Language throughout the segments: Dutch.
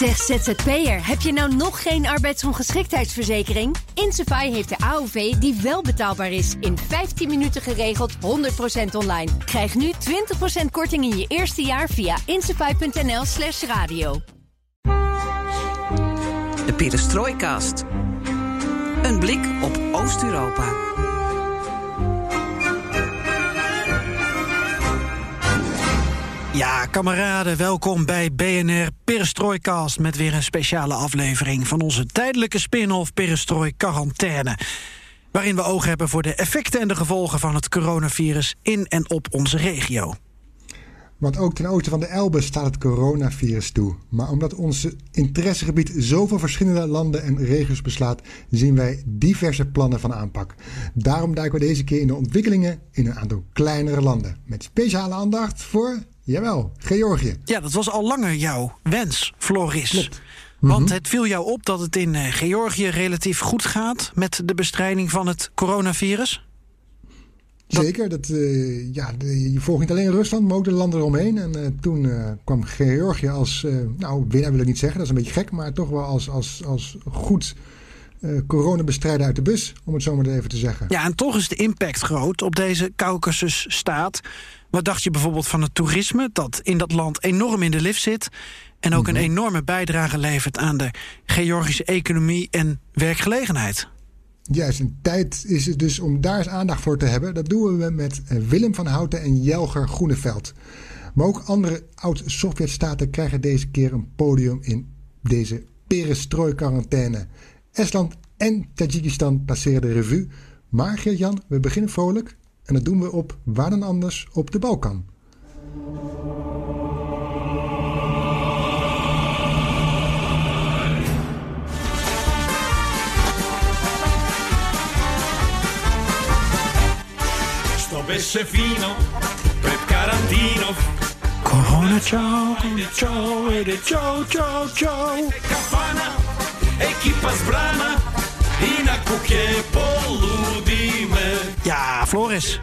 Zeg ZZP'er, heb je nou nog geen arbeidsongeschiktheidsverzekering? Insafai heeft de AOV die wel betaalbaar is. In 15 minuten geregeld, 100% online. Krijg nu 20% korting in je eerste jaar via insafai.nl slash radio. De Perestroikast. Een blik op Oost-Europa. Ja, kameraden, welkom bij BNR Perestroikast... met weer een speciale aflevering van onze tijdelijke spin-off Perestrooi Quarantaine. Waarin we oog hebben voor de effecten en de gevolgen van het coronavirus in en op onze regio. Want ook ten oosten van de Elbe staat het coronavirus toe. Maar omdat ons interessegebied zoveel verschillende landen en regio's beslaat, zien wij diverse plannen van aanpak. Daarom duiken we deze keer in de ontwikkelingen in een aantal kleinere landen. Met speciale aandacht voor, jawel, Georgië. Ja, dat was al langer jouw wens, Floris. Want Mhm. het viel jou op dat het in eh, Georgië relatief goed gaat met de bestrijding van het coronavirus? Zeker, dat, eh, ja, je volgt niet alleen Rusland, maar ook de landen eromheen. En eh, toen kwam Georgië als, nou winnaar wil ik niet zeggen, dat is een beetje gek, maar toch wel als, als, als goed coronabestrijder uit de bus, om het zo maar even te zeggen. Ja, en toch is de impact groot op deze Caucasus-staat. Wat dacht je bijvoorbeeld van het toerisme, dat in dat land enorm in de lift zit... en ook een enorme bijdrage levert aan de Georgische economie en werkgelegenheid? Juist, een tijd is het dus om daar eens aandacht voor te hebben. Dat doen we met Willem van Houten en Jelger Groeneveld. Maar ook andere oud-Sovjet-staten krijgen deze keer een podium in deze perestrooi-quarantaine. Estland en Tajikistan passeren de revue. Maar Geert-Jan, we beginnen vrolijk. En dat doen we op waar dan anders op de Balkan. Sto pesce fino, pred Karantinov, Corona, ciao, ciao, ede, ciao, ciao, ciao. kafana, ekipa zbrana i na kukje poludime. Ja, Floris.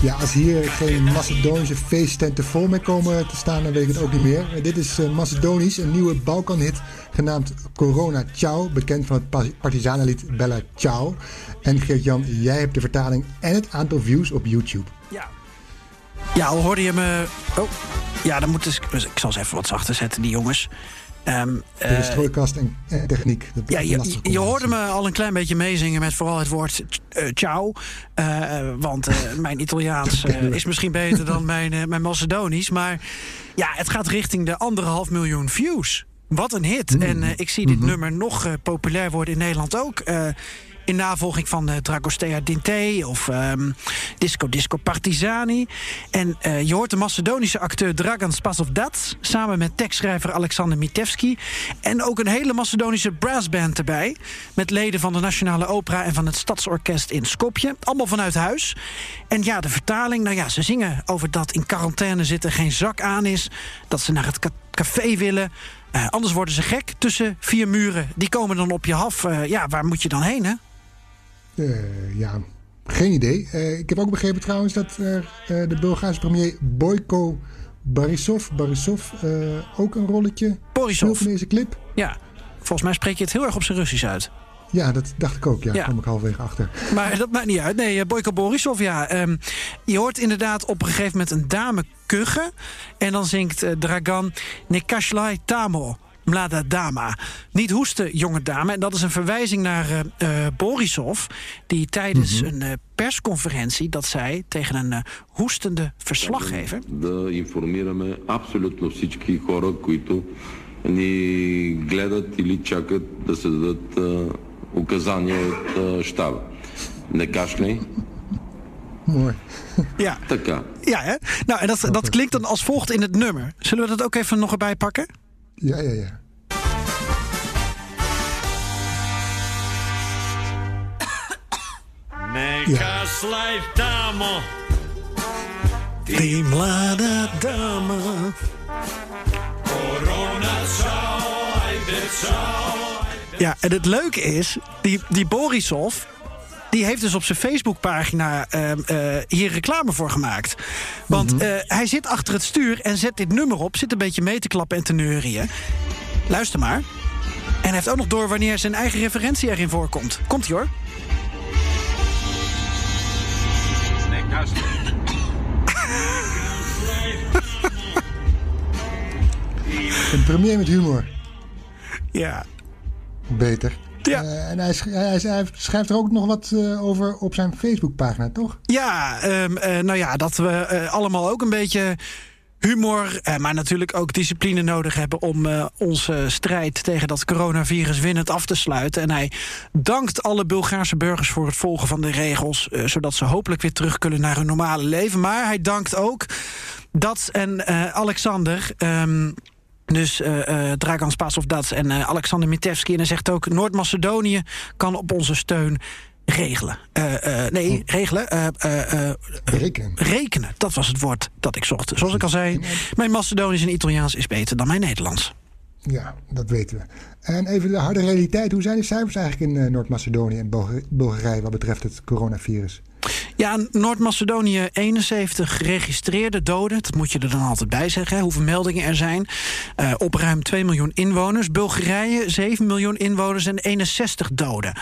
Ja, als hier geen Macedonische feesttenten vol mee komen te staan, dan weet ik het ook niet meer. Dit is eh, Macedonisch, een nieuwe Balkanhit genaamd Corona Ciao, bekend van het pa- partizanenlied Bella Ciao. En Geert-Jan, jij hebt de vertaling en het aantal views op YouTube. Ja. Ja, al hoorde je me... Oh, ja, dan moet dus... Ik zal ze even wat zachter zetten, die jongens. Ehm, eh, De strooikast en, en techniek. Dat Ja, je, hoorde me al een klein beetje meezingen met vooral het woord eh, ciao. Eh, want eh, mijn Italiaans eh, is misschien beter dan mijn, eh, mijn Macedonisch. Maar ja, het gaat richting de anderhalf miljoen views. Wat een hit. En eh, ik zie dit nummer nog eh, populair worden in Nederland ook. In navolging van eh, Dragostea Dinte of ehm, Disco Disco Partizani. En eh, je hoort de Macedonische acteur Dragan Spasovdats... samen met tekstschrijver Alexander Mitevski. En ook een hele Macedonische brassband erbij... met leden van de Nationale Opera en van het Stadsorkest in Skopje. Allemaal vanuit huis. En ja, de vertaling, nou ja, ze zingen over dat in quarantaine zitten... geen zak aan is, dat ze naar het ca- café willen... Eh, anders worden ze gek tussen vier muren. Die komen dan op je af. Ja, waar moet je dan heen, hè? Eh, ja, geen idee. Eh, ik heb ook begrepen trouwens dat eh, de Bulgaarse premier Boyko Borisov, Borisov eh, ook een rolletje Borisov. in deze clip. Ja, volgens mij spreek je het heel erg op zijn Russisch uit. Ja, dat dacht ik ook. Ja, Ja. daar kwam ik halverwege achter. Maar dat maakt niet uit. Nee, Boyko Borisov, ja. ehm, je hoort inderdaad op een gegeven moment een dame kuchen. En dan zingt Dragan Nekashlai Tamo. Mlada dama. Niet hoesten, jonge dame. En dat is een verwijzing naar eh, eh, Borisov. Die tijdens een eh, persconferentie dat zei tegen een eh, hoestende verslaggever. да информираме абсолютно всички хора, които ни гледат или чакат да се дадат а, указания от а, щаба. Не кашляй. Mooi. Ja, Така. ja hè? Nou, en dat, dat klinkt dan als volgt in het nummer. Zullen we dat ook even nog erbij pakken? Ja, ja, ja. neka slaj tamo, Die mlada dama. korona ciao, ajde ciao. Ja, en het leuke is, die, die Borisov... die heeft dus op zijn Facebookpagina ehm, eh, hier reclame voor gemaakt. Want eh, hij zit achter het stuur en zet dit nummer op... zit een beetje mee te klappen en te neurieën. Luister maar. En hij heeft ook nog door wanneer zijn eigen referentie erin voorkomt. Komt ie hoor. Nee, luister. Een premier met humor. Ja. Beter. Ja. Eh, en hij, sch- hij, hij schrijft er ook nog wat eh, over op zijn Facebookpagina, toch? Ja, ehm, eh, nou ja, dat we allemaal ook een beetje humor, maar natuurlijk ook discipline nodig hebben om onze strijd tegen dat coronavirus winnend af te sluiten. En hij dankt alle Bulgaarse burgers voor het volgen van de regels, zodat ze hopelijk weer terug kunnen naar hun normale leven. Maar hij dankt ook dat en Alexander. ehm, dus eh Dragan Spasov dat en eh, Alexander Mitevski. En hij zegt ook: Noord-Macedonië kan op onze steun regelen. Nee, regelen. eh, eh, Rekenen. rekenen. Dat was het woord dat ik zocht. Zoals ik al zei, mijn Macedonisch en Italiaans is beter dan mijn Nederlands. Ja, dat weten we. En even de harde realiteit. Hoe zijn de cijfers eigenlijk in Noord-Macedonië en Bulga- Bulgarije wat betreft het coronavirus? Ja, Noord-Macedonië 71 geregistreerde doden. Dat moet je er dan altijd bij zeggen, hoeveel meldingen er zijn. Eh, op ruim 2 miljoen inwoners. Bulgarije 7 miljoen inwoners en 61 doden.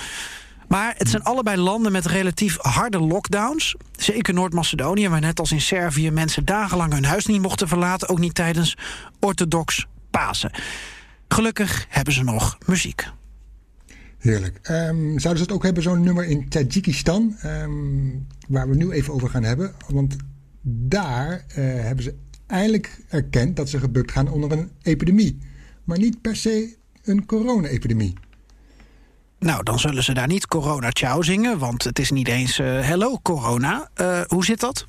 Maar het zijn allebei landen met relatief harde lockdowns. Zeker Noord-Macedonië, waar net als in Servië mensen dagenlang hun huis niet mochten verlaten. Ook niet tijdens orthodox Pasen. Gelukkig hebben ze nog muziek. Heerlijk. Ehm, zouden ze het ook hebben, zo'n nummer in Tajikistan, ehm, waar we nu even over gaan hebben? Want daar eh, hebben ze eindelijk erkend dat ze gebukt gaan onder een epidemie. Maar niet per se een corona-epidemie. Nou, dan zullen ze daar niet Corona Ciao zingen, want het is niet eens eh, Hello Corona. Eh, hoe zit dat?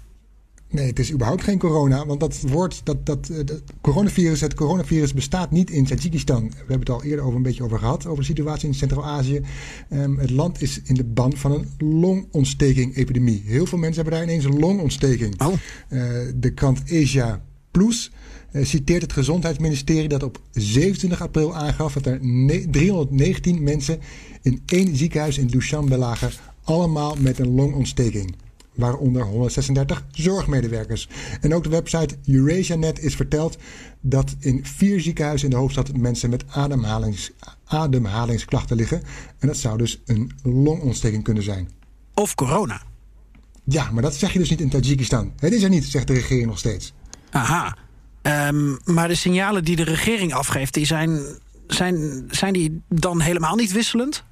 Nee, het is überhaupt geen corona, want dat woord, dat, dat, eh, dat coronavirus, het coronavirus bestaat niet in Tajikistan. We hebben het al eerder over een beetje over gehad, over de situatie in Centraal-Azië. Ehm, het land is in de ban van een longontsteking-epidemie. Heel veel mensen hebben daar ineens een longontsteking. Oh. Eh, de krant Asia Plus eh, citeert het gezondheidsministerie dat op 27 april aangaf dat er ne- 319 mensen in één ziekenhuis in Dushanbe lagen, allemaal met een longontsteking. Waaronder 136 zorgmedewerkers. En ook de website EurasiaNet is verteld dat in vier ziekenhuizen in de hoofdstad mensen met ademhalings, ademhalingsklachten liggen. En dat zou dus een longontsteking kunnen zijn. Of corona? Ja, maar dat zeg je dus niet in Tajikistan. Het is er niet, zegt de regering nog steeds. Aha. Ehm, maar de signalen die de regering afgeeft, die zijn, zijn, zijn die dan helemaal niet wisselend?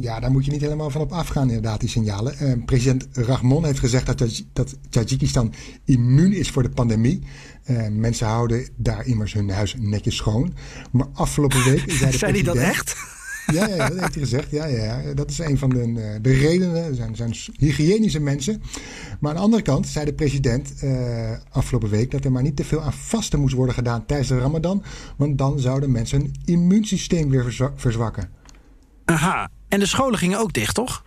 Ja, daar moet je niet helemaal van op afgaan, inderdaad, die signalen. Eh, president Rahmon heeft gezegd dat, Taj- dat Tajikistan immuun is voor de pandemie. Eh, mensen houden daar immers hun huis netjes schoon. Maar afgelopen week zei de Zei hij dat echt? Ja, ja, dat heeft hij gezegd. Ja, ja, ja. Dat is een van de, eh, de redenen. Zijn, zijn hygiënische mensen. Maar aan de andere kant zei de president eh, afgelopen week dat er maar niet te veel aan vasten moest worden gedaan tijdens de Ramadan. Want dan zouden mensen hun immuunsysteem weer verzwa- verzwakken. Aha. En de scholen gingen ook dicht, toch?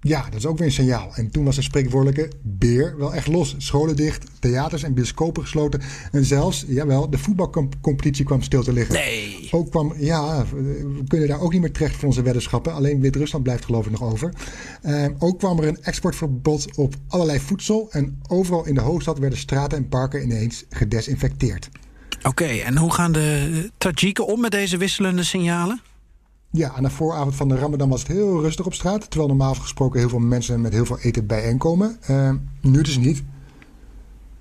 Ja, dat is ook weer een signaal. En toen was de spreekwoordelijke beer wel echt los. Scholen dicht, theaters en bioscopen gesloten. En zelfs, jawel, de voetbalcompetitie kwam stil te liggen. Nee. Ook kwam, ja, we kunnen daar ook niet meer terecht voor onze weddenschappen. Alleen Wit-Rusland blijft geloof ik nog over. Eh, ook kwam er een exportverbod op allerlei voedsel. En overal in de hoofdstad werden straten en parken ineens gedesinfecteerd. Oké, en hoe gaan de Tajiken om met deze wisselende signalen? Ja, aan de vooravond van de Ramadan was het heel rustig op straat. Terwijl normaal gesproken heel veel mensen met heel veel eten bijeenkomen. Eh, nu dus niet.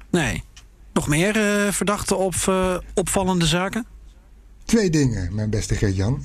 Nee. Nog meer eh, verdachte op eh, opvallende zaken? Twee dingen, mijn beste Geert-Jan,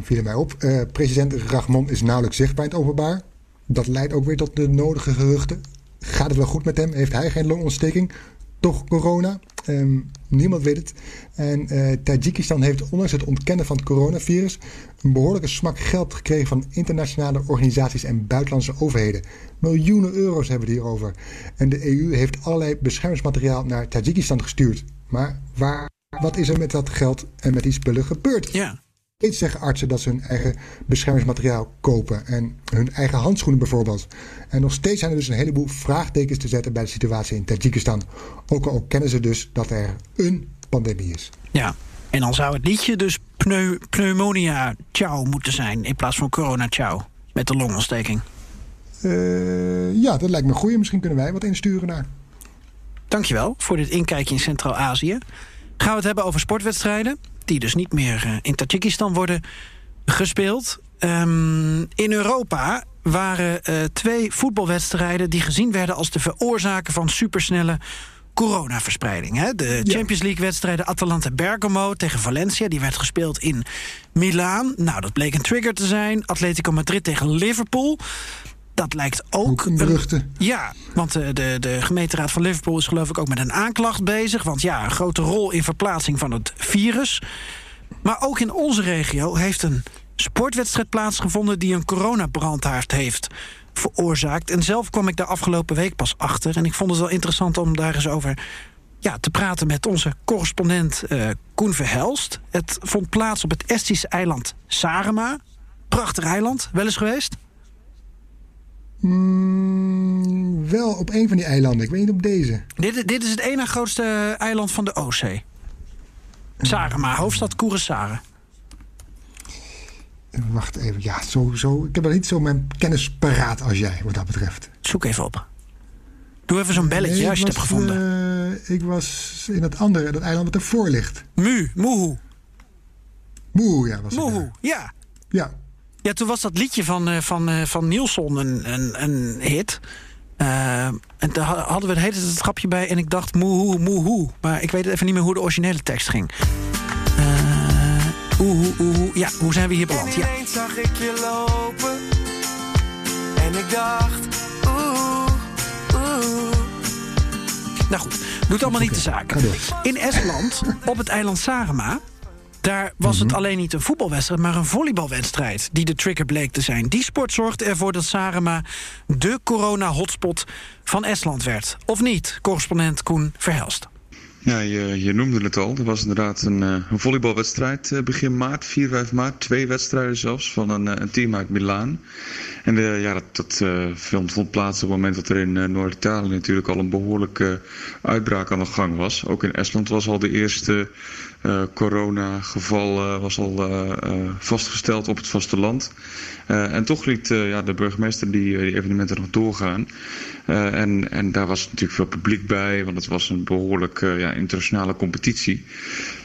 vielen mij op. President Rahmon is nauwelijks zichtbaar in het openbaar. Dat leidt ook weer tot de nodige geruchten. Gaat het wel goed met hem? Heeft hij geen longontsteking? Toch corona? Ehm, niemand weet het. En eh, Tajikistan heeft ondanks het ontkennen van het coronavirus... een behoorlijke smak geld gekregen van internationale organisaties en buitenlandse overheden. Miljoenen euro's hebben we hierover. En de EU heeft allerlei beschermingsmateriaal naar Tajikistan gestuurd. Maar waar, wat is er met dat geld en met die spullen gebeurd? Ja. Steeds zeggen artsen dat ze hun eigen beschermingsmateriaal kopen. En hun eigen handschoenen bijvoorbeeld. En nog steeds zijn er dus een heleboel vraagtekens te zetten bij de situatie in Tajikistan. Ook al kennen ze dus dat er een pandemie is. Ja. En dan zou het liedje dus pneu, pneumonia ciao moeten zijn in plaats van corona ciao. Met de longontsteking. Eh, ja, dat lijkt me goed. Misschien kunnen wij wat insturen naar. Dankjewel voor dit inkijkje in Centraal-Azië. Gaan we het hebben over sportwedstrijden. Die dus niet meer in Tajikistan worden gespeeld. Ehm, in Europa waren twee voetbalwedstrijden die gezien werden als de veroorzaker van supersnelle coronaverspreiding. Hè? De Champions League-wedstrijden Atalanta-Bergamo tegen Valencia... die werd gespeeld in Milaan. Nou, dat bleek een trigger te zijn. Atletico Madrid tegen Liverpool. Dat lijkt ook... een beruchte. ja, want de, de, de gemeenteraad van Liverpool is geloof ik ook met een aanklacht bezig. Want ja, een grote rol in verplaatsing van het virus. Maar ook in onze regio heeft een sportwedstrijd plaatsgevonden... die een coronabrandhaard heeft veroorzaakt. En zelf kwam ik daar afgelopen week pas achter. En ik vond het wel interessant om daar eens over ja, te praten met onze correspondent uh, Koen Verhelst. Het vond plaats op het Estische eiland Sarema. Prachtig eiland, wel eens geweest? Mm, wel op een van die eilanden, ik weet niet op deze. Dit, dit is het ene grootste eiland van de Oostzee. Sarema, hoofdstad Curaçao. Wacht even, ja, zo, zo, ik heb wel niet zo mijn kennis paraat als jij, wat dat betreft. Zoek even op. Doe even zo'n belletje als je het hebt gevonden. Uh, ik was in dat andere, dat eiland wat ervoor ligt. Mu, Muhu. Muhu, ja. Was Muhu, ja. Ja. Ja, toen was dat liedje van, uh, van, uh, van Nielsen een, een, een hit. en daar hadden we het hele het grapje bij en ik dacht Muhu, Muhu. Maar ik weet even niet meer hoe de originele tekst ging. Oeh, oeh, Ja, hoe zijn we hier beland? Ja. En zag ik je lopen. En ik dacht, oeh, oeh. Nou goed, doet allemaal niet de zaak. In Estland, op het eiland Sarema... Daar was het mhm. alleen niet een voetbalwedstrijd, maar een volleybalwedstrijd... die de trigger bleek te zijn. Die sport zorgde ervoor dat Sarema de corona-hotspot van Estland werd. Of niet, correspondent Koen Verhelst. Ja, je, je, noemde het al. Er was inderdaad een, eh, een volleybalwedstrijd eh, begin maart, 4, 5 maart. Twee wedstrijden zelfs van een, eh, een team uit Milaan. En ja, dat, dat vond plaats op het moment dat er in Noord-Italië natuurlijk al een behoorlijke uitbraak aan de gang was. Ook in Estland was al de eerste uh, coronageval uh, was al uh, vastgesteld op het vasteland. en toch liet ja, de burgemeester die, die evenementen nog doorgaan. En, en daar was natuurlijk veel publiek bij, want het was een behoorlijk ja, internationale competitie.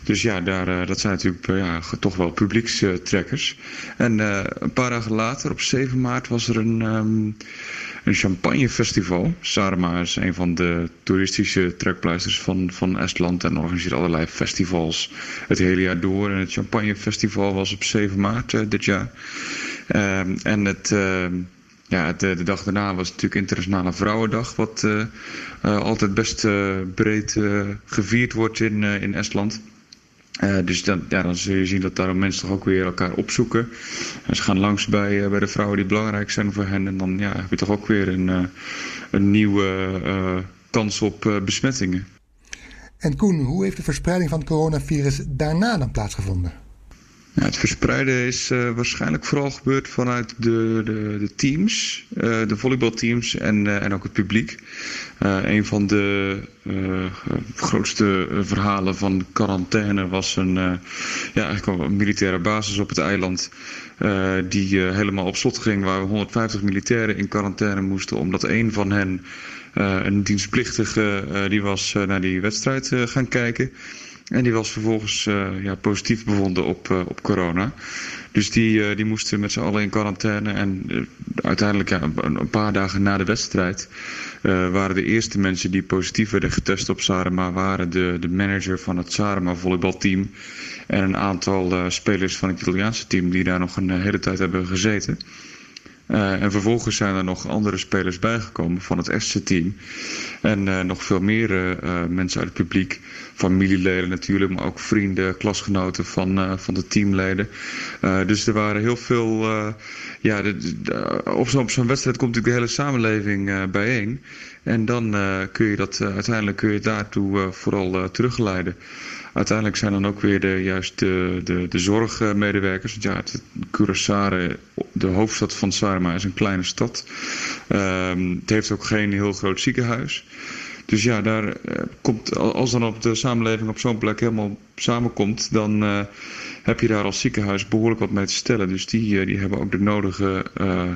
Dus ja, daar, dat zijn natuurlijk ja, toch wel publiekstrekkers. En een paar dagen later, op 7 maart, was er een. Um, een champagnefestival. Sarma is een van de toeristische trekpleisters van, van Estland en organiseert allerlei festivals het hele jaar door. En het champagnefestival was op 7 maart dit jaar. Uh, en het... Uh, ja, de, de, dag daarna was natuurlijk Internationale Vrouwendag, wat uh, uh, altijd best uh, breed gevierd wordt in, in Estland. Dus dan, ja, dan zul je zien dat daarom mensen toch ook weer elkaar opzoeken. En ze gaan langs bij, bij de vrouwen die belangrijk zijn voor hen. En dan ja, heb je toch ook weer een, een nieuwe kans op besmettingen. En Koen, hoe heeft de verspreiding van het coronavirus daarna dan plaatsgevonden? Het verspreiden is uh, waarschijnlijk vooral gebeurd vanuit de, de, de teams, uh, de volleybalteams en, uh, en ook het publiek. een van de grootste verhalen van quarantaine was een, ja, eigenlijk een militaire basis op het eiland. die helemaal op slot ging, waar we 150 militairen in quarantaine moesten, omdat een van hen, een dienstplichtige, die was naar die wedstrijd gaan kijken. En die was vervolgens uh, ja, positief bevonden op, uh, op corona. Dus die, uh, die moesten met z'n allen in quarantaine. En uiteindelijk, ja, een, paar dagen na de wedstrijd, waren de eerste mensen die positief werden getest op Sarema, waren de, de manager van het Sarema volleybalteam. En een aantal spelers van het Italiaanse team die daar nog een hele tijd hebben gezeten. Uh, en vervolgens zijn er nog andere spelers bijgekomen van het eerste team. En uh, nog veel meer uh, mensen uit het publiek. Familieleden natuurlijk, maar ook vrienden, klasgenoten van, van de teamleden. dus er waren heel veel. ja, op zo'n zo wedstrijd komt natuurlijk de hele samenleving bijeen. En dan kun je dat uiteindelijk kun je daartoe vooral teruggeleiden uiteindelijk zijn dan ook weer de, juist de, de, de zorgmedewerkers. Want ja, Curaçao, de hoofdstad van Sarma, is een kleine stad. Um, het heeft ook geen heel groot ziekenhuis. Dus ja, daar uh, komt, als dan op de samenleving op zo'n plek helemaal samenkomt, dan uh, heb je daar als ziekenhuis behoorlijk wat mee te stellen. Dus die, uh, die hebben ook de nodige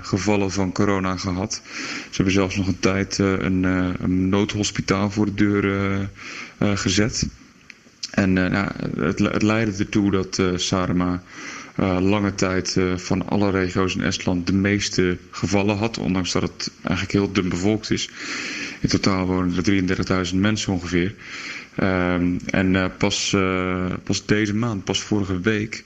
gevallen van corona gehad. Ze hebben zelfs nog een tijd een, een noodhospitaal voor de deur gezet. En nou, het, leidde ertoe dat uh, Sarema lange tijd van alle regio's in Estland de meeste gevallen had. Ondanks dat het eigenlijk heel dun bevolkt is. In totaal wonen er 33.000 mensen ongeveer. Ehm, en pas, pas deze maand, pas vorige week,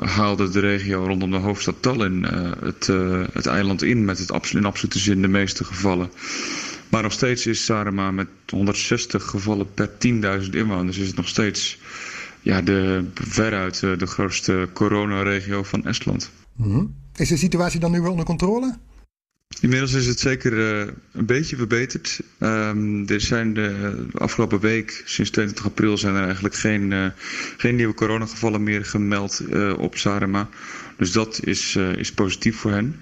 haalde de regio rondom de hoofdstad Tallinn het, het, eiland in met het in absolute zin de meeste gevallen. Maar nog steeds is Sarema met 160 gevallen per 10.000 inwoners is het nog steeds ja, de, veruit de grootste coronaregio van Estland. Mm -hmm. Is de situatie dan nu wel onder controle? Inmiddels is het zeker uh, een beetje verbeterd. Um, er zijn de afgelopen week, sinds 22 april, zijn er eigenlijk geen, uh, geen nieuwe coronagevallen meer gemeld uh, op Sarema. Dus dat is, is positief voor hen.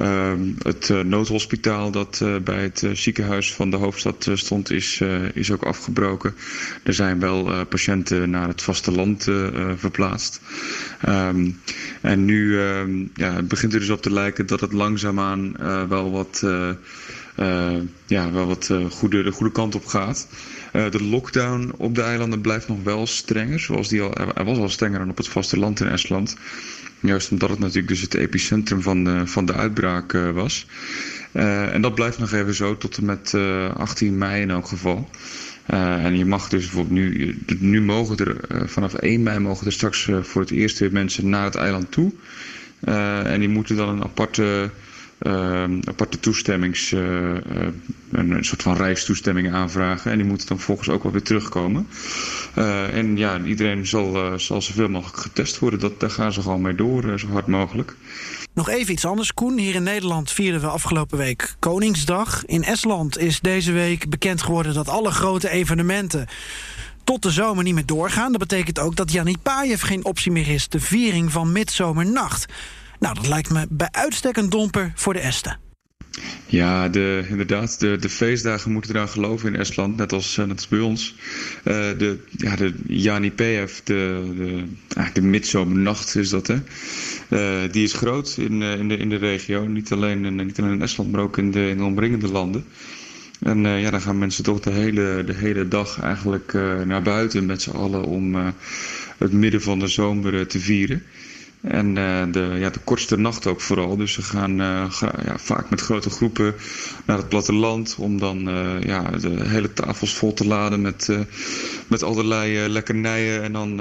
Uh, het uh, noodhospitaal dat bij het ziekenhuis van de hoofdstad stond, is, is ook afgebroken. Er zijn wel patiënten naar het vasteland verplaatst. Um, en nu um, ja, begint er dus op te lijken dat het langzaamaan wel wat, ja, wel wat goede, de goede kant op gaat. de lockdown op de eilanden blijft nog wel strenger. Zoals die al, hij was al strenger dan op het vasteland in Estland. Juist omdat het natuurlijk dus het epicentrum van de, van de uitbraak was. En dat blijft nog even zo tot en met uh, eh, 18 mei in elk geval. en je mag dus bijvoorbeeld nu, nu mogen er vanaf 1 mei mogen er straks voor het eerst weer mensen naar het eiland toe. en die moeten dan een aparte aparte toestemmings, uh, een, een, soort van reistoestemming aanvragen. En die moeten dan volgens ook wel weer terugkomen. Uh, en ja, iedereen zal, zal zoveel mogelijk getest worden. Dat, daar gaan ze gewoon mee door, zo hard mogelijk. Nog even iets anders, Koen. Hier in Nederland vierden we afgelopen week Koningsdag. In Estland is deze week bekend geworden dat alle grote evenementen tot de zomer niet meer doorgaan. Dat betekent ook dat Janit Pajev geen optie meer is. De viering van Midzomernacht. Nou, dat lijkt me bij uitstek een domper voor de Esten. Ja, de, inderdaad. De, de feestdagen moeten eraan geloven in Estland, net als, eh, net bij ons. Uh, de, ja, de Jani PF, de, de, eigenlijk de midzomernacht is dat, hè. Uh, die is groot in, in, de, in de regio. Niet alleen, in, niet alleen in Estland, maar ook in de, in de omringende landen. En ja, dan gaan mensen toch de hele, de hele dag eigenlijk naar buiten met z'n allen om het midden van de zomer te vieren. En uh, de, ja, de kortste nacht ook vooral. Dus ze gaan uh, ja, vaak met grote groepen naar het platteland. Om dan uh, ja, de hele tafels vol te laden met, met allerlei lekkernijen. En dan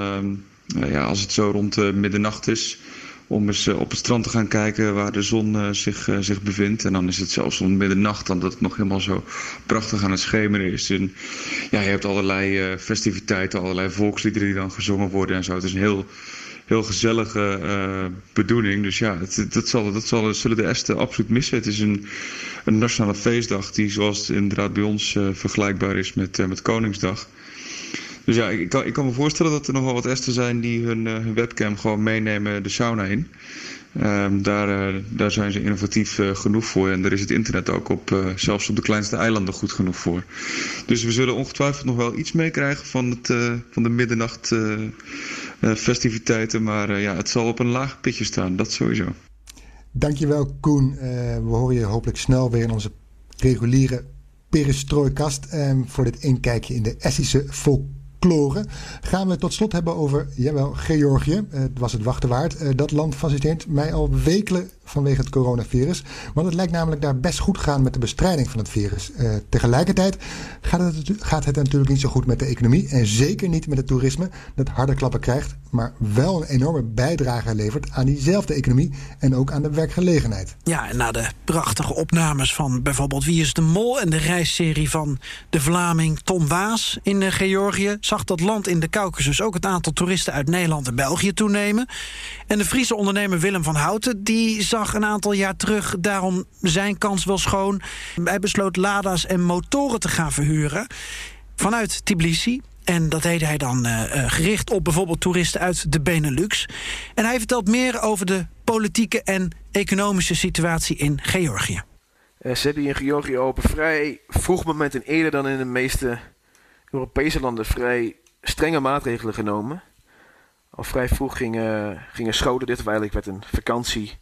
ja, als het zo rond middernacht is. Om eens op het strand te gaan kijken waar de zon zich, zich bevindt. En dan is het zelfs om middernacht dan dat het nog helemaal zo prachtig aan het schemeren is. En ja, je hebt allerlei festiviteiten, allerlei volksliederen die dan gezongen worden en zo. Het is een heel heel gezellige uh, bedoeling. Dus ja, dat, zal, dat zal, zullen de Esten absoluut missen. Het is een, een nationale feestdag die zoals het inderdaad bij ons uh, vergelijkbaar is met, uh, met Koningsdag. Dus ja, ik kan, ik kan me voorstellen dat er nog wel wat Esten zijn die hun, webcam gewoon meenemen de sauna in. Um, daar, daar zijn ze innovatief genoeg voor. En daar is het internet ook op, zelfs op de kleinste eilanden goed genoeg voor. Dus we zullen ongetwijfeld nog wel iets meekrijgen van, van de middernacht festiviteiten. Maar ja, het zal op een laag pitje staan, dat sowieso. Dankjewel Koen. we horen je hopelijk snel weer in onze reguliere perestrooikast. Um, voor dit inkijkje in de Essische folk kloren. Gaan we tot slot hebben over, jawel, Georgië. Het was het wachten waard. Dat land fascineert mij al wekelen vanwege het coronavirus. Want het lijkt namelijk daar best goed gaan met de bestrijding van het virus. Uh, tegelijkertijd gaat het, gaat het natuurlijk niet zo goed met de economie. En zeker niet met het toerisme dat harde klappen krijgt. Maar wel een enorme bijdrage levert aan diezelfde economie. En ook aan de werkgelegenheid. Ja, en na de prachtige opnames van bijvoorbeeld Wie is de Mol... en de reisserie van de Vlaming Tom Waas in Georgië... zag dat land in de Caucasus ook het aantal toeristen uit Nederland en België toenemen. En de Friese ondernemer Willem van Houten... die zag een aantal jaar terug daarom zijn kans wel schoon. Hij besloot Lada's en motoren te gaan verhuren vanuit Tbilisi. En dat deed hij dan uh, gericht op bijvoorbeeld toeristen uit de Benelux. En hij vertelt meer over de politieke en economische situatie in Georgië. Uh, ze in Georgië op een vrij vroeg moment en eerder dan in de meeste Europese landen vrij strenge maatregelen genomen. Al vrij vroeg gingen, gingen scholen dit, eigenlijk werd een vakantie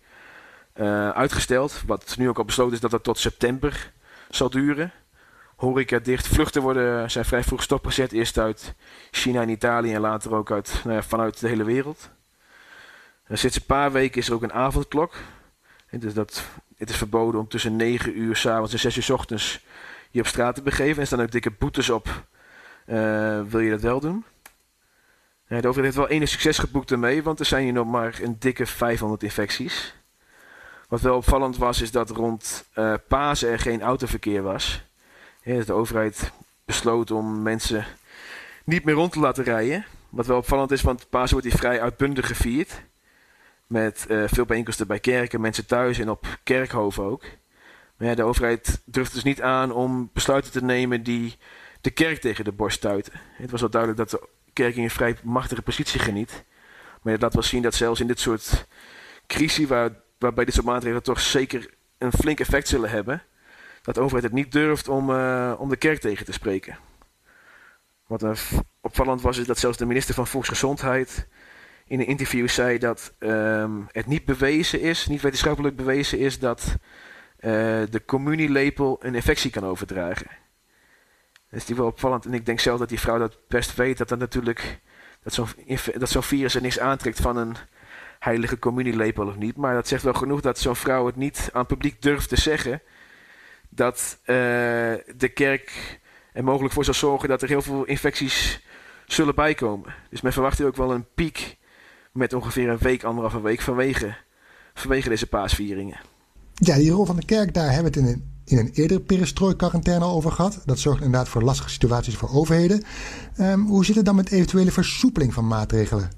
uh, uitgesteld. Wat nu ook al besloten is dat dat tot september zal duren. horeca dicht. Vluchten worden, zijn vrij vroeg stopgezet. Eerst uit China en Italië en later ook uit, nou ja, vanuit de hele wereld. En sinds een paar weken is er ook een avondklok. En dus dat, het is verboden om tussen 9 uur s'avonds en 6 uur s ochtends je op straat te begeven. En staan ook dikke boetes op. Uh, wil je dat wel doen? De overheid heeft wel enig succes geboekt ermee, want er zijn hier nog maar een dikke 500 infecties. Wat wel opvallend was, is dat rond uh, Pasen er geen autoverkeer was. Ja, de overheid besloot om mensen niet meer rond te laten rijden. Wat wel opvallend is, want Pasen wordt hier vrij uitbundig gevierd. Met uh, veel bijeenkomsten bij kerken, mensen thuis en op kerkhoven ook. Maar ja, de overheid durfde dus niet aan om besluiten te nemen die de kerk tegen de borst stuiten. Het was wel duidelijk dat de kerk in een vrij machtige positie geniet. Maar het laat wel zien dat zelfs in dit soort crisis, waar, waarbij dit soort maatregelen toch zeker een flink effect zullen hebben, dat de overheid het niet durft om, uh, om de kerk tegen te spreken. Wat opvallend was, is dat zelfs de minister van Volksgezondheid in een interview zei dat um, het niet bewezen is, niet wetenschappelijk bewezen is, dat uh, de communielepel een infectie kan overdragen. Dat is die wel opvallend. En ik denk zelf dat die vrouw dat best weet. Dat dat natuurlijk. Dat zo'n, dat zo'n virus er niks aantrekt van een heilige communielepel of niet. Maar dat zegt wel genoeg dat zo'n vrouw het niet aan het publiek durft te zeggen. Dat uh, de kerk er mogelijk voor zal zorgen dat er heel veel infecties zullen bijkomen. Dus men verwacht hier ook wel een piek met ongeveer een week, anderhalve week vanwege, vanwege deze paasvieringen. Ja, die rol van de kerk, daar hebben we het in een in een eerdere perestrooi-quarantaine over gehad. Dat zorgt inderdaad voor lastige situaties voor overheden. Um, hoe zit het dan met eventuele versoepeling van maatregelen?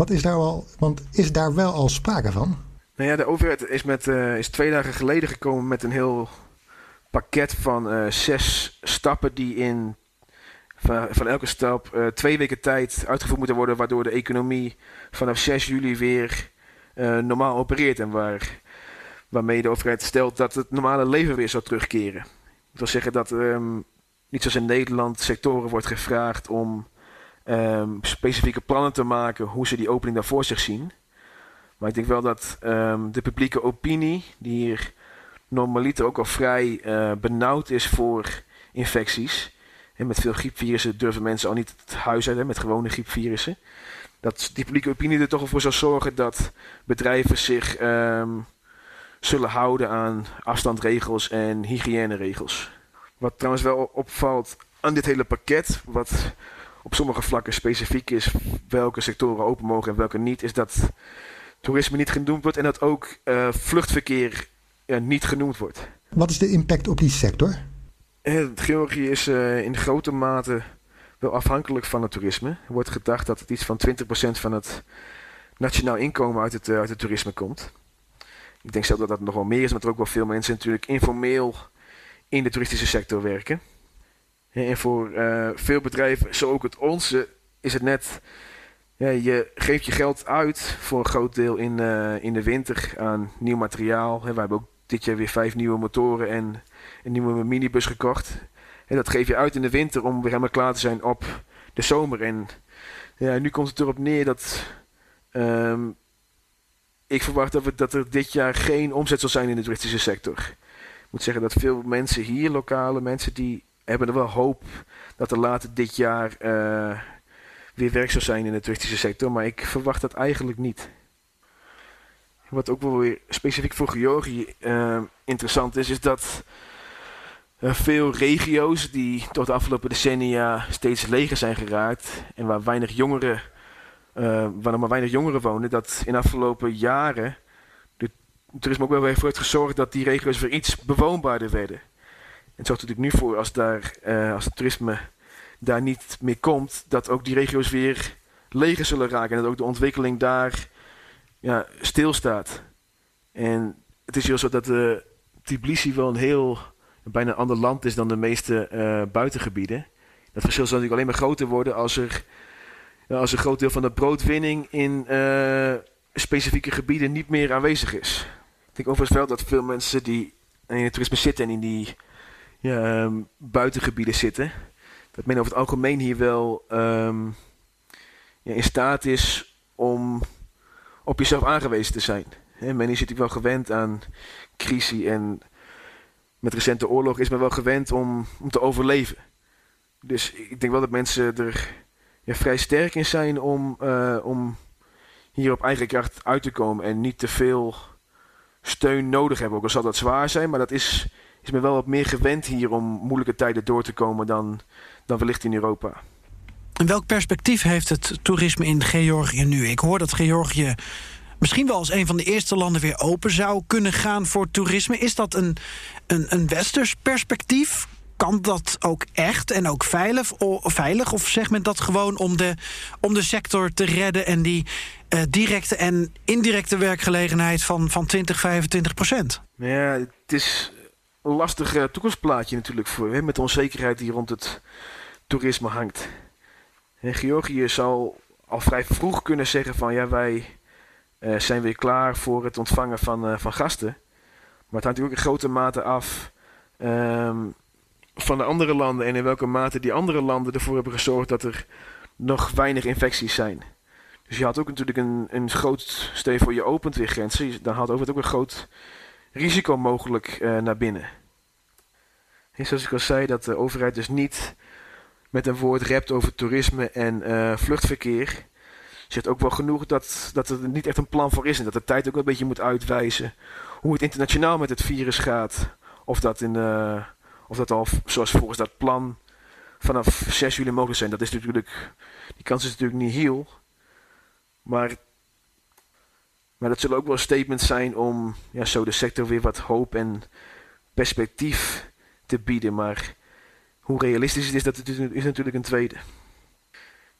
Wat is daar wel, want is daar wel al sprake van? Nou ja, de overheid is, met, uh, is twee dagen geleden gekomen met een heel pakket van uh, zes stappen die in van, van elke stap uh, twee weken tijd uitgevoerd moeten worden, waardoor de economie vanaf 6 juli weer normaal opereert en waar waarmee de overheid stelt dat het normale leven weer zou terugkeren. Dat wil zeggen dat um, niet zoals in Nederland sectoren wordt gevraagd om um, specifieke plannen te maken hoe ze die opening daar voor zich zien. Maar ik denk wel dat um, de publieke opinie, die hier normaliter ook al vrij uh, benauwd is voor infecties. En met veel griepvirussen durven mensen al niet het huis uit, hè, met gewone griepvirussen. Dat die publieke opinie er toch voor zal zorgen dat bedrijven zich um, zullen houden aan afstandregels en hygiëneregels. Wat trouwens wel opvalt aan dit hele pakket, wat op sommige vlakken specifiek is welke sectoren open mogen en welke niet, is dat toerisme niet genoemd wordt en dat ook uh, vluchtverkeer uh, niet genoemd wordt. Wat is de impact op die sector? Uh, Georgië is in grote mate wel afhankelijk van het toerisme. Er wordt gedacht dat het iets van 20% van het nationaal inkomen uit het, uit het toerisme komt. Ik denk zelf dat dat nog wel meer is, maar er ook wel veel mensen natuurlijk informeel in de toeristische sector werken. En voor uh, veel bedrijven, zo ook het onze, is het net. Ja, je geeft je geld uit voor een groot deel in, uh, in de winter aan nieuw materiaal. we hebben ook dit jaar weer vijf nieuwe motoren en een nieuwe minibus gekocht. En dat geef je uit in de winter om weer helemaal klaar te zijn op de zomer. En ja, nu komt het erop neer dat um, ik verwacht dat, we, dat er dit jaar geen omzet zal zijn in de toeristische sector. Ik moet zeggen dat veel mensen hier, lokale mensen, die hebben er wel hoop dat er later dit jaar uh, weer werk zal zijn in de toeristische sector. Maar ik verwacht dat eigenlijk niet. Wat ook wel weer specifiek voor Georgië uh, interessant is, is dat uh, veel regio's die tot de afgelopen decennia steeds leger zijn geraakt en waar weinig jongeren waar maar weinig jongeren wonen, dat in de afgelopen jaren de toerisme ook wel weer voor heeft gezorgd dat die regio's weer iets bewoonbaarder werden. Het zorgt natuurlijk nu voor als, daar, uh, als het toerisme daar niet meer komt, dat ook die regio's weer leger zullen raken en dat ook de ontwikkeling daar ja, stilstaat. En het is heel zo dat uh, Tbilisi wel een heel bijna ander land is dan de meeste uh, buitengebieden. Dat verschil zal natuurlijk alleen maar groter worden als er als een groot deel van de broodwinning in specifieke gebieden niet meer aanwezig is. Ik denk overigens wel dat veel mensen die in het toerisme zitten en in die ja, um, buitengebieden zitten, dat men over het algemeen hier wel um, ja, in staat is om op jezelf aangewezen te zijn. He, men is natuurlijk wel gewend aan crisis en met recente oorlog is men wel gewend om, om te overleven. Dus ik denk wel dat mensen er ja, vrij sterk in zijn om, uh, om hier op eigen kracht uit te komen en niet te veel steun nodig hebben. Ook al zal dat zwaar zijn, maar dat is, is men wel wat meer gewend hier om moeilijke tijden door te komen dan, dan wellicht in Europa. En welk perspectief heeft het toerisme in Georgië nu? Ik hoor dat Georgië misschien wel als een van de eerste landen weer open zou kunnen gaan voor toerisme. Is dat een, een, een westers perspectief? Kan dat ook echt en ook veilig? Of, veilig, of zegt men dat gewoon om de, om de sector te redden en die uh, directe en indirecte werkgelegenheid van, van 20, 25 procent? Ja, het is lastig uh, toekomstplaatje natuurlijk voor hè, met de onzekerheid die rond het toerisme hangt. En Georgië zal al vrij vroeg kunnen zeggen van ja, wij uh, zijn weer klaar voor het ontvangen van, uh, van gasten. Maar het hangt natuurlijk in grote mate af um, van de andere landen en in welke mate die andere landen ervoor hebben gezorgd dat er nog weinig infecties zijn. Dus je had ook natuurlijk een, een groot, stel voor je opent weer grenzen, dan had het ook een groot risico mogelijk uh, naar binnen. En zoals ik al zei, dat de overheid dus niet met een woord rept over toerisme en uh, vluchtverkeer zegt ook wel genoeg dat, dat er niet echt een plan voor is. En dat de tijd ook een beetje moet uitwijzen hoe het internationaal met het virus gaat. Of dat, in, uh, of dat al zoals volgens dat plan vanaf 6 juli mogelijk zijn. Dat is natuurlijk, die kans is natuurlijk niet heel. Maar, maar dat zullen ook wel statements zijn om ja, zo de sector weer wat hoop en perspectief te bieden. Maar hoe realistisch het is, dat is natuurlijk een tweede.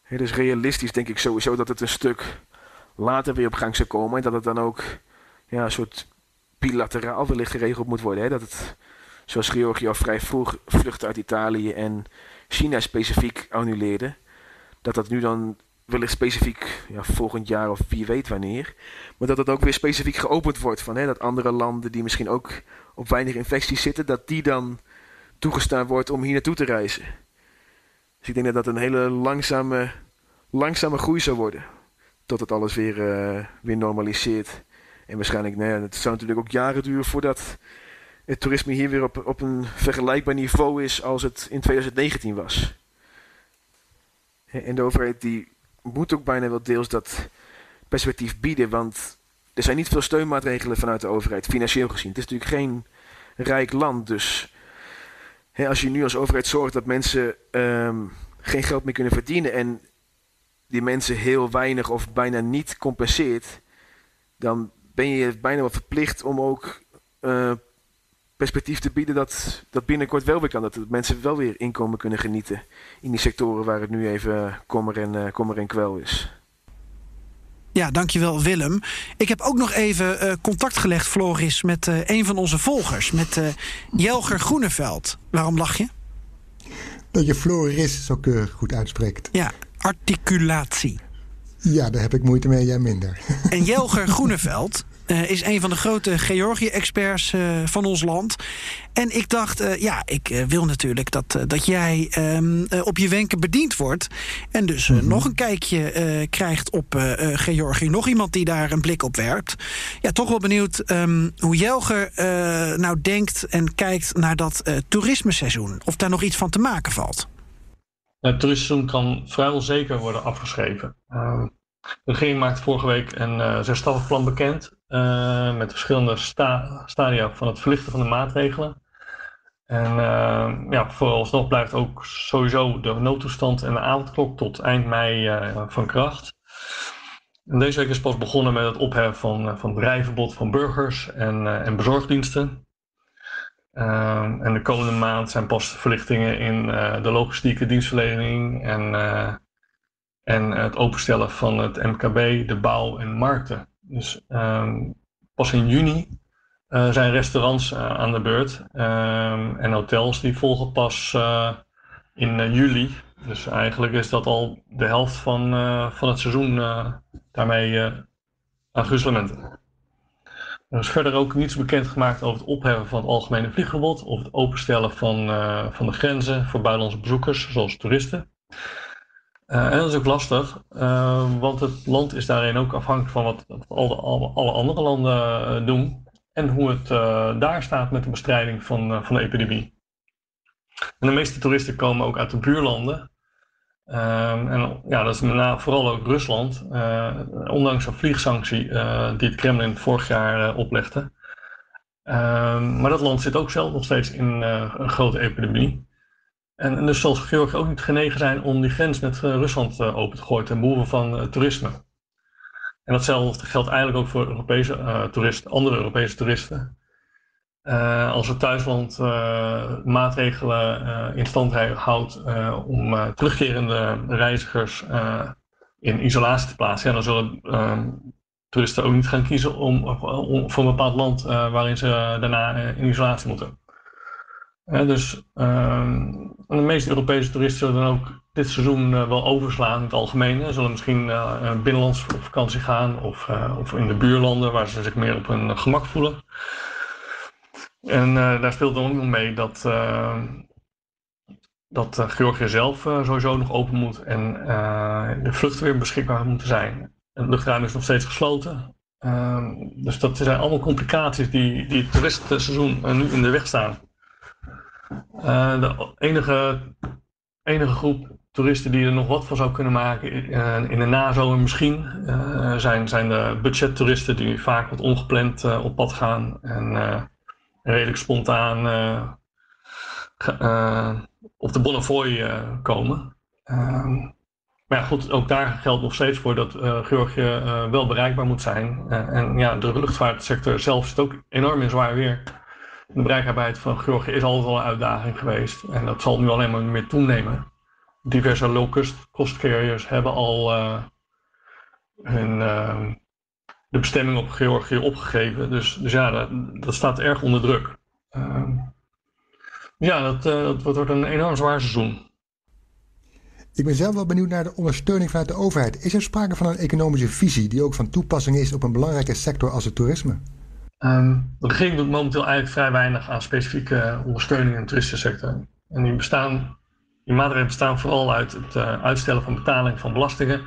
Het is realistisch denk ik sowieso dat het een stuk later weer op gang zou komen. En dat het dan ook ja, een soort bilateraal wellicht geregeld moet worden. Dat het, zoals Georgië al vrij vroeg vluchten uit Italië en China specifiek annuleerde. Dat dat nu dan wellicht specifiek ja, volgend jaar of wie weet wanneer. Maar dat het ook weer specifiek geopend wordt. Van, hè, dat andere landen die misschien ook op weinig infecties zitten. Dat die dan toegestaan wordt om hier naartoe te reizen. Dus ik denk dat dat een hele langzame, langzame groei zou worden. Tot het alles weer, uh, weer normaliseert. En waarschijnlijk, nou ja, het zou natuurlijk ook jaren duren voordat het toerisme hier weer op, op een vergelijkbaar niveau is als het in 2019 was. En de overheid die moet ook bijna wel deels dat perspectief bieden, want er zijn niet veel steunmaatregelen vanuit de overheid, financieel gezien. Het is natuurlijk geen rijk land, dus als je nu als overheid zorgt dat mensen um, geen geld meer kunnen verdienen en die mensen heel weinig of bijna niet compenseert, dan ben je bijna wel verplicht om ook uh, perspectief te bieden dat dat binnenkort wel weer kan. Dat mensen wel weer inkomen kunnen genieten in die sectoren waar het nu even kommer en, uh, kommer en kwel is. Ja, dankjewel Willem. Ik heb ook nog even uh, contact gelegd, Floris, met uh, een van onze volgers, met uh, Jelger Groeneveld. Waarom lach je? Dat je Floris zo keurig goed uitspreekt. Ja, articulatie. Ja, daar heb ik moeite mee, jij minder. En Jelger Groeneveld, uh, is een van de grote Georgië-experts uh, van ons land. En ik dacht, uh, ja, ik wil natuurlijk dat, dat jij um, op je wenken bediend wordt. En dus mm -hmm. nog een kijkje krijgt op Georgië. Nog iemand die daar een blik op werpt. Ja, toch wel benieuwd um, hoe Jelger nou denkt en kijkt naar dat toerismeseizoen. Of daar nog iets van te maken valt. Het toerismeseizoen kan vrijwel zeker worden afgeschreven. De regering maakte vorige week een uh, zesstappenplan bekend. Uh, met verschillende sta stadia van het verlichten van de maatregelen. En uh, ja, vooralsnog blijft ook sowieso de noodtoestand en de avondklok tot eind mei van kracht. En deze week is pas begonnen met het opheffen van, van het rijverbod van burgers en, en bezorgdiensten. En de komende maand zijn pas verlichtingen in de logistieke dienstverlening en en het openstellen van het MKB, de bouw en markten. Dus um, pas in juni uh, zijn restaurants aan de beurt um, en hotels die volgen pas in juli. Dus eigenlijk is dat al de helft van, van het seizoen daarmee aan. Er is verder ook niets bekendgemaakt over het opheffen van het algemene vliegverbod of het openstellen van, van de grenzen voor buitenlandse bezoekers, zoals toeristen. Uh, en dat is ook lastig, uh, want het land is daarin ook afhankelijk van wat, wat alle, alle, andere landen doen. en hoe het daar staat met de bestrijding van, van de epidemie. En de meeste toeristen komen ook uit de buurlanden. Ehm, en ja, dat is met name vooral ook Rusland, ondanks een vliegsanctie die het Kremlin vorig jaar oplegde. Ehm, maar dat land zit ook zelf nog steeds in een grote epidemie. En, dus zal Georgië ook niet genegen zijn om die grens met Rusland open te gooien ten behoeve van toerisme. En datzelfde geldt eigenlijk ook voor Europese toeristen, andere Europese toeristen. Als het thuisland maatregelen in stand houdt om terugkerende reizigers in isolatie te plaatsen, dan zullen ehm, toeristen ook niet gaan kiezen om, voor een bepaald land waarin ze daarna in isolatie moeten. dus ehm, de meeste Europese toeristen zullen dan ook dit seizoen wel overslaan in het algemeen. Ze zullen misschien binnenlands op vakantie gaan of, of in de buurlanden waar ze zich meer op hun gemak voelen. En daar speelt dan ook nog mee dat, dat Georgië zelf sowieso nog open moet en de vluchten weer beschikbaar moeten zijn. Het luchtruim is nog steeds gesloten. Ehm, dus dat zijn allemaal complicaties die, die het toeristenseizoen nu in de weg staan. De enige, enige groep toeristen die er nog wat van zou kunnen maken in de nazomer misschien zijn, zijn de budgettoeristen die vaak wat ongepland op pad gaan en redelijk spontaan op de Bonnefoy komen. Ehm, maar ja, goed, ook daar geldt nog steeds voor dat Georgië wel bereikbaar moet zijn. en ja, de luchtvaartsector zelf zit ook enorm in zwaar weer de bereikbaarheid van Georgië is altijd al een uitdaging geweest. En dat zal nu alleen maar meer toenemen. Diverse low-cost carriers hebben al uh, hun, uh, de bestemming op Georgië opgegeven. Dus, dus ja, dat, dat staat erg onder druk. Uh, ja, dat, uh, dat wordt een enorm zwaar seizoen. Ik ben zelf wel benieuwd naar de ondersteuning vanuit de overheid. Is er sprake van een economische visie die ook van toepassing is op een belangrijke sector als het toerisme? Um, de regering doet momenteel eigenlijk vrij weinig aan specifieke ondersteuning in de toeristensector. En die, bestaan, die maatregelen bestaan vooral uit het uh, uitstellen van betaling van belastingen,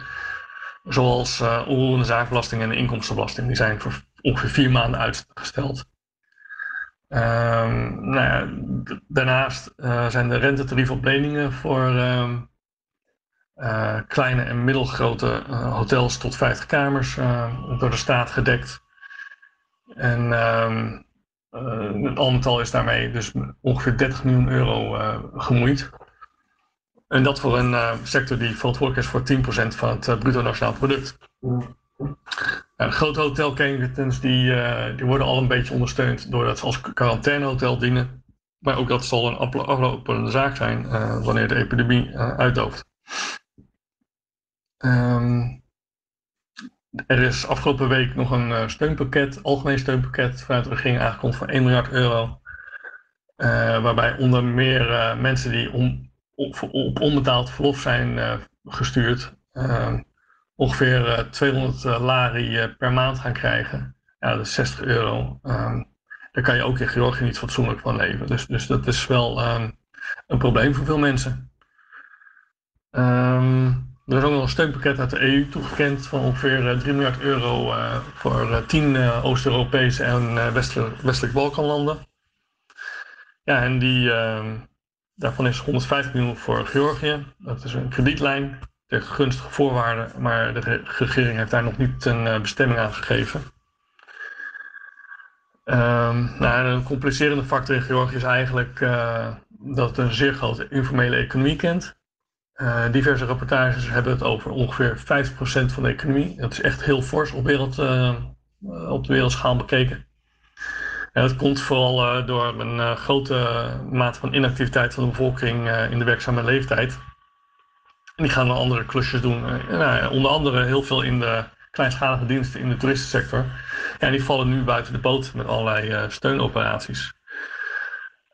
zoals uh, zaakbelasting en de inkomstenbelasting. Die zijn voor ongeveer vier maanden uitgesteld. Um, nou daarnaast uh, zijn de rentetarieven op leningen voor um, kleine en middelgrote hotels tot 50 kamers door de staat gedekt. En um, al met al is daarmee dus ongeveer 30 miljoen euro gemoeid. En dat voor een uh, sector die verantwoordelijk is voor 10% van het bruto nationaal product. Uh, grote hotelketens die, die worden al een beetje ondersteund doordat ze als quarantainehotel dienen. Maar ook dat zal een aflopende zaak zijn wanneer de epidemie uitdooft. Um, er is afgelopen week nog een steunpakket, algemeen steunpakket vanuit de regering aangekondigd van 1 miljard euro. Waarbij onder meer mensen die om, op, onbetaald verlof zijn gestuurd, ongeveer 200 lari per maand gaan krijgen. Ja, dat is 60 euro. daar kan je ook in Georgië niet fatsoenlijk van leven. Dus, dus dat is wel een probleem voor veel mensen. Um, er is ook nog een steunpakket uit de EU toegekend van ongeveer 3 eh, miljard euro uh, voor 10 uh, eh, Oost-Europese en westelijk, westelijk Balkanlanden. Ja, en die, ehm, daarvan is 150 miljoen voor Georgië. Dat is een kredietlijn tegen gunstige voorwaarden, maar de regering heeft daar nog niet een bestemming aan gegeven. Um, nou, een complicerende factor in Georgië is eigenlijk dat het een zeer grote informele economie kent. Uh, diverse rapportages hebben het over ongeveer 50% van de economie. Dat is echt heel fors op, wereld, op de wereldschaal bekeken. En dat komt vooral uh, door een grote mate van inactiviteit van de bevolking in de werkzame leeftijd. En die gaan dan andere klusjes doen. Nou, onder andere heel veel in de kleinschalige diensten in de toeristensector. Ja, en die vallen nu buiten de boot met allerlei steunoperaties.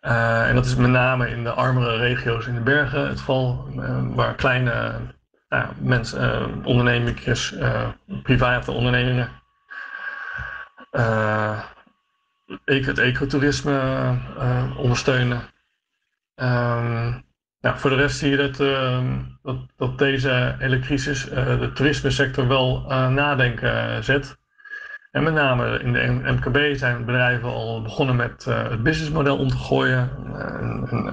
En dat is met name in de armere regio's in de bergen het geval, waar kleine uh, ondernemingen, private ondernemingen, het ecotourisme ondersteunen. Um, nou, voor de rest zie je dat, ehm, dat, dat, deze hele crisis de toerismesector wel nadenken zet. En met name in de MKB zijn bedrijven al begonnen met het businessmodel om te gooien. een, een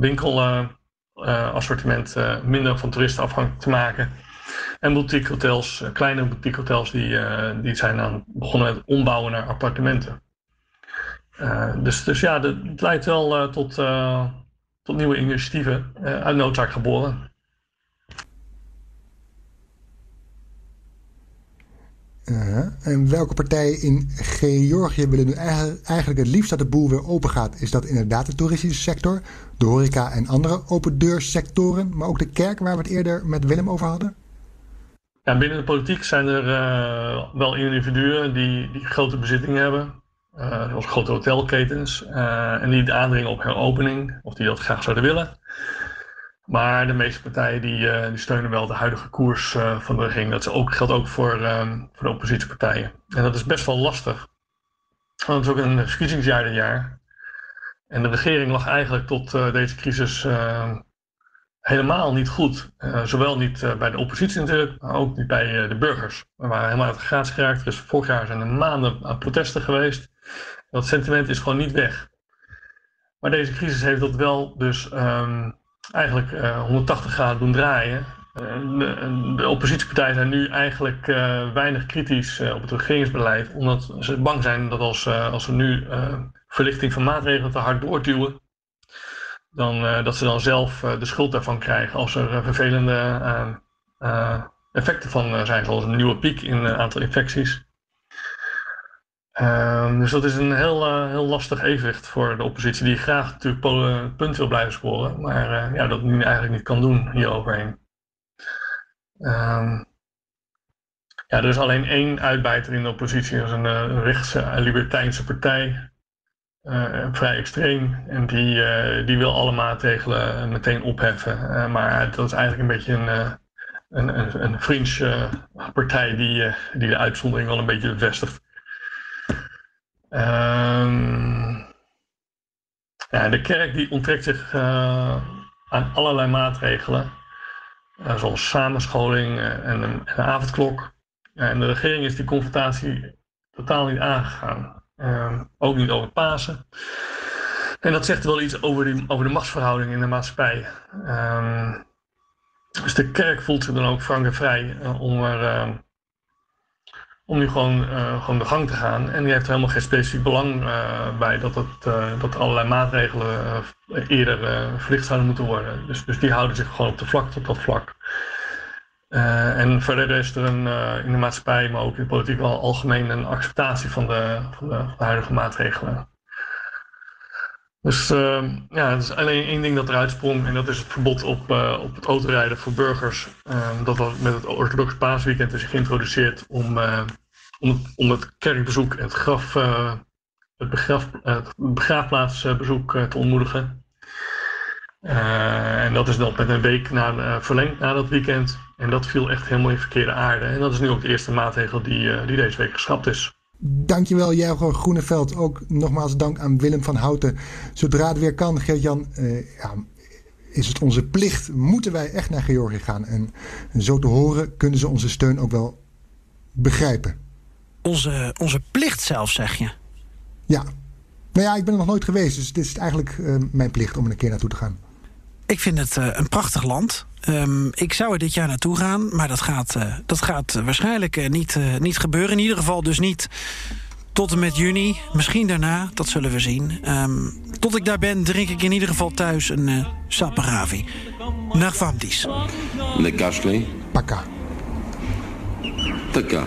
winkelassortiment minder van toeristen afhankelijk te maken. En boutique hotels, kleine boutique hotels, die, die zijn aan begonnen met ombouwen naar appartementen. Dus, dus ja, het leidt wel tot, tot nieuwe initiatieven uit noodzaak geboren. en welke partijen in Georgië willen nu eigenlijk het liefst dat de boel weer open gaat? Is dat inderdaad de toeristische sector, de horeca en andere open deursectoren, maar ook de kerk waar we het eerder met Willem over hadden? Ja, binnen de politiek zijn er wel individuen die, die grote bezittingen hebben, uh, zoals grote hotelketens, uh, en die aandringen op heropening, of die dat graag zouden willen. Maar de meeste partijen die, uh, die steunen wel de huidige koers van de regering. Dat ook, geldt ook voor, um, voor de oppositiepartijen. En dat is best wel lastig. Want het is ook een verkiezingsjaar jaar. En de regering lag eigenlijk tot deze crisis ehm, helemaal niet goed. zowel niet bij de oppositie natuurlijk, maar ook niet bij de burgers. We waren helemaal uit de gratie geraakt. Er is vorig jaar zijn er maanden aan protesten geweest. Dat sentiment is gewoon niet weg. Maar deze crisis heeft dat wel dus um, eigenlijk uh, eh, 180 graden doen draaien. De, de, oppositiepartijen zijn nu eigenlijk uh, weinig kritisch op het regeringsbeleid, omdat ze bang zijn dat als, als we nu verlichting van maatregelen te hard doorduwen, dan, dat ze dan zelf de schuld daarvan krijgen als er vervelende effecten van zijn, zoals een nieuwe piek in het aantal infecties. Um, dus dat is een heel, uh, heel lastig evenwicht voor de oppositie, die graag natuurlijk punt wil blijven scoren, maar uh, ja, dat nu eigenlijk niet kan doen hier overheen. Um, ja, er is alleen één uitbijter in de oppositie, dat is een uh, rechtse libertijnse partij, vrij extreem, en die, die wil alle maatregelen meteen opheffen. maar dat is eigenlijk een beetje een, een, een, een fringe partij die, die de uitzondering wel een beetje bevestigt. Um, ja, de kerk die onttrekt zich uh, aan allerlei maatregelen, uh, zoals samenscholing en, een, en, een, avondklok. en de regering is die confrontatie totaal niet aangegaan. Ehm, ook niet over Pasen. En dat zegt wel iets over, die, over de machtsverhouding in de maatschappij. Um, dus de kerk voelt zich dan ook frank en vrij om er om nu gewoon, uh, gewoon de gang te gaan. En die heeft er helemaal geen specifiek belang uh, bij dat, het, uh, dat allerlei maatregelen eerder verlicht zouden moeten worden. Dus, dus die houden zich gewoon op de vlak tot dat vlak. en verder is er een, in de maatschappij, maar ook in de politiek wel algemeen een acceptatie van de, van de huidige maatregelen. Dus ja, het is alleen één ding dat eruit sprong en dat is het verbod op, op het autorijden voor burgers. dat was met het orthodox paasweekend is geïntroduceerd om om, om het kerkbezoek en het, graf, uh, het, het begraafplaatsbezoek te ontmoedigen. En dat is dan met een week na, verlengd na dat weekend. En dat viel echt helemaal in verkeerde aarde. En dat is nu ook de eerste maatregel die, die deze week geschrapt is. Dankjewel, Jelgo Groeneveld. Ook nogmaals dank aan Willem van Houten. Zodra het weer kan, Geert-Jan, ja, is het onze plicht. Moeten wij echt naar Georgië gaan. En, en zo te horen kunnen ze onze steun ook wel begrijpen onze, onze plicht zelf, zeg je. Ja. Nou ja, ik ben er nog nooit geweest. Dus het is eigenlijk uh, mijn plicht om er een keer naartoe te gaan. Ik vind het uh, een prachtig land. Um, ik zou er dit jaar naartoe gaan. Maar dat gaat, uh, dat gaat waarschijnlijk niet, niet gebeuren. In ieder geval dus niet tot en met juni. Misschien daarna, dat zullen we zien. Um, tot ik daar ben, drink ik in ieder geval thuis een uh, saperavi. Nagvamtis. Ne kaszlej. Paka. Taka.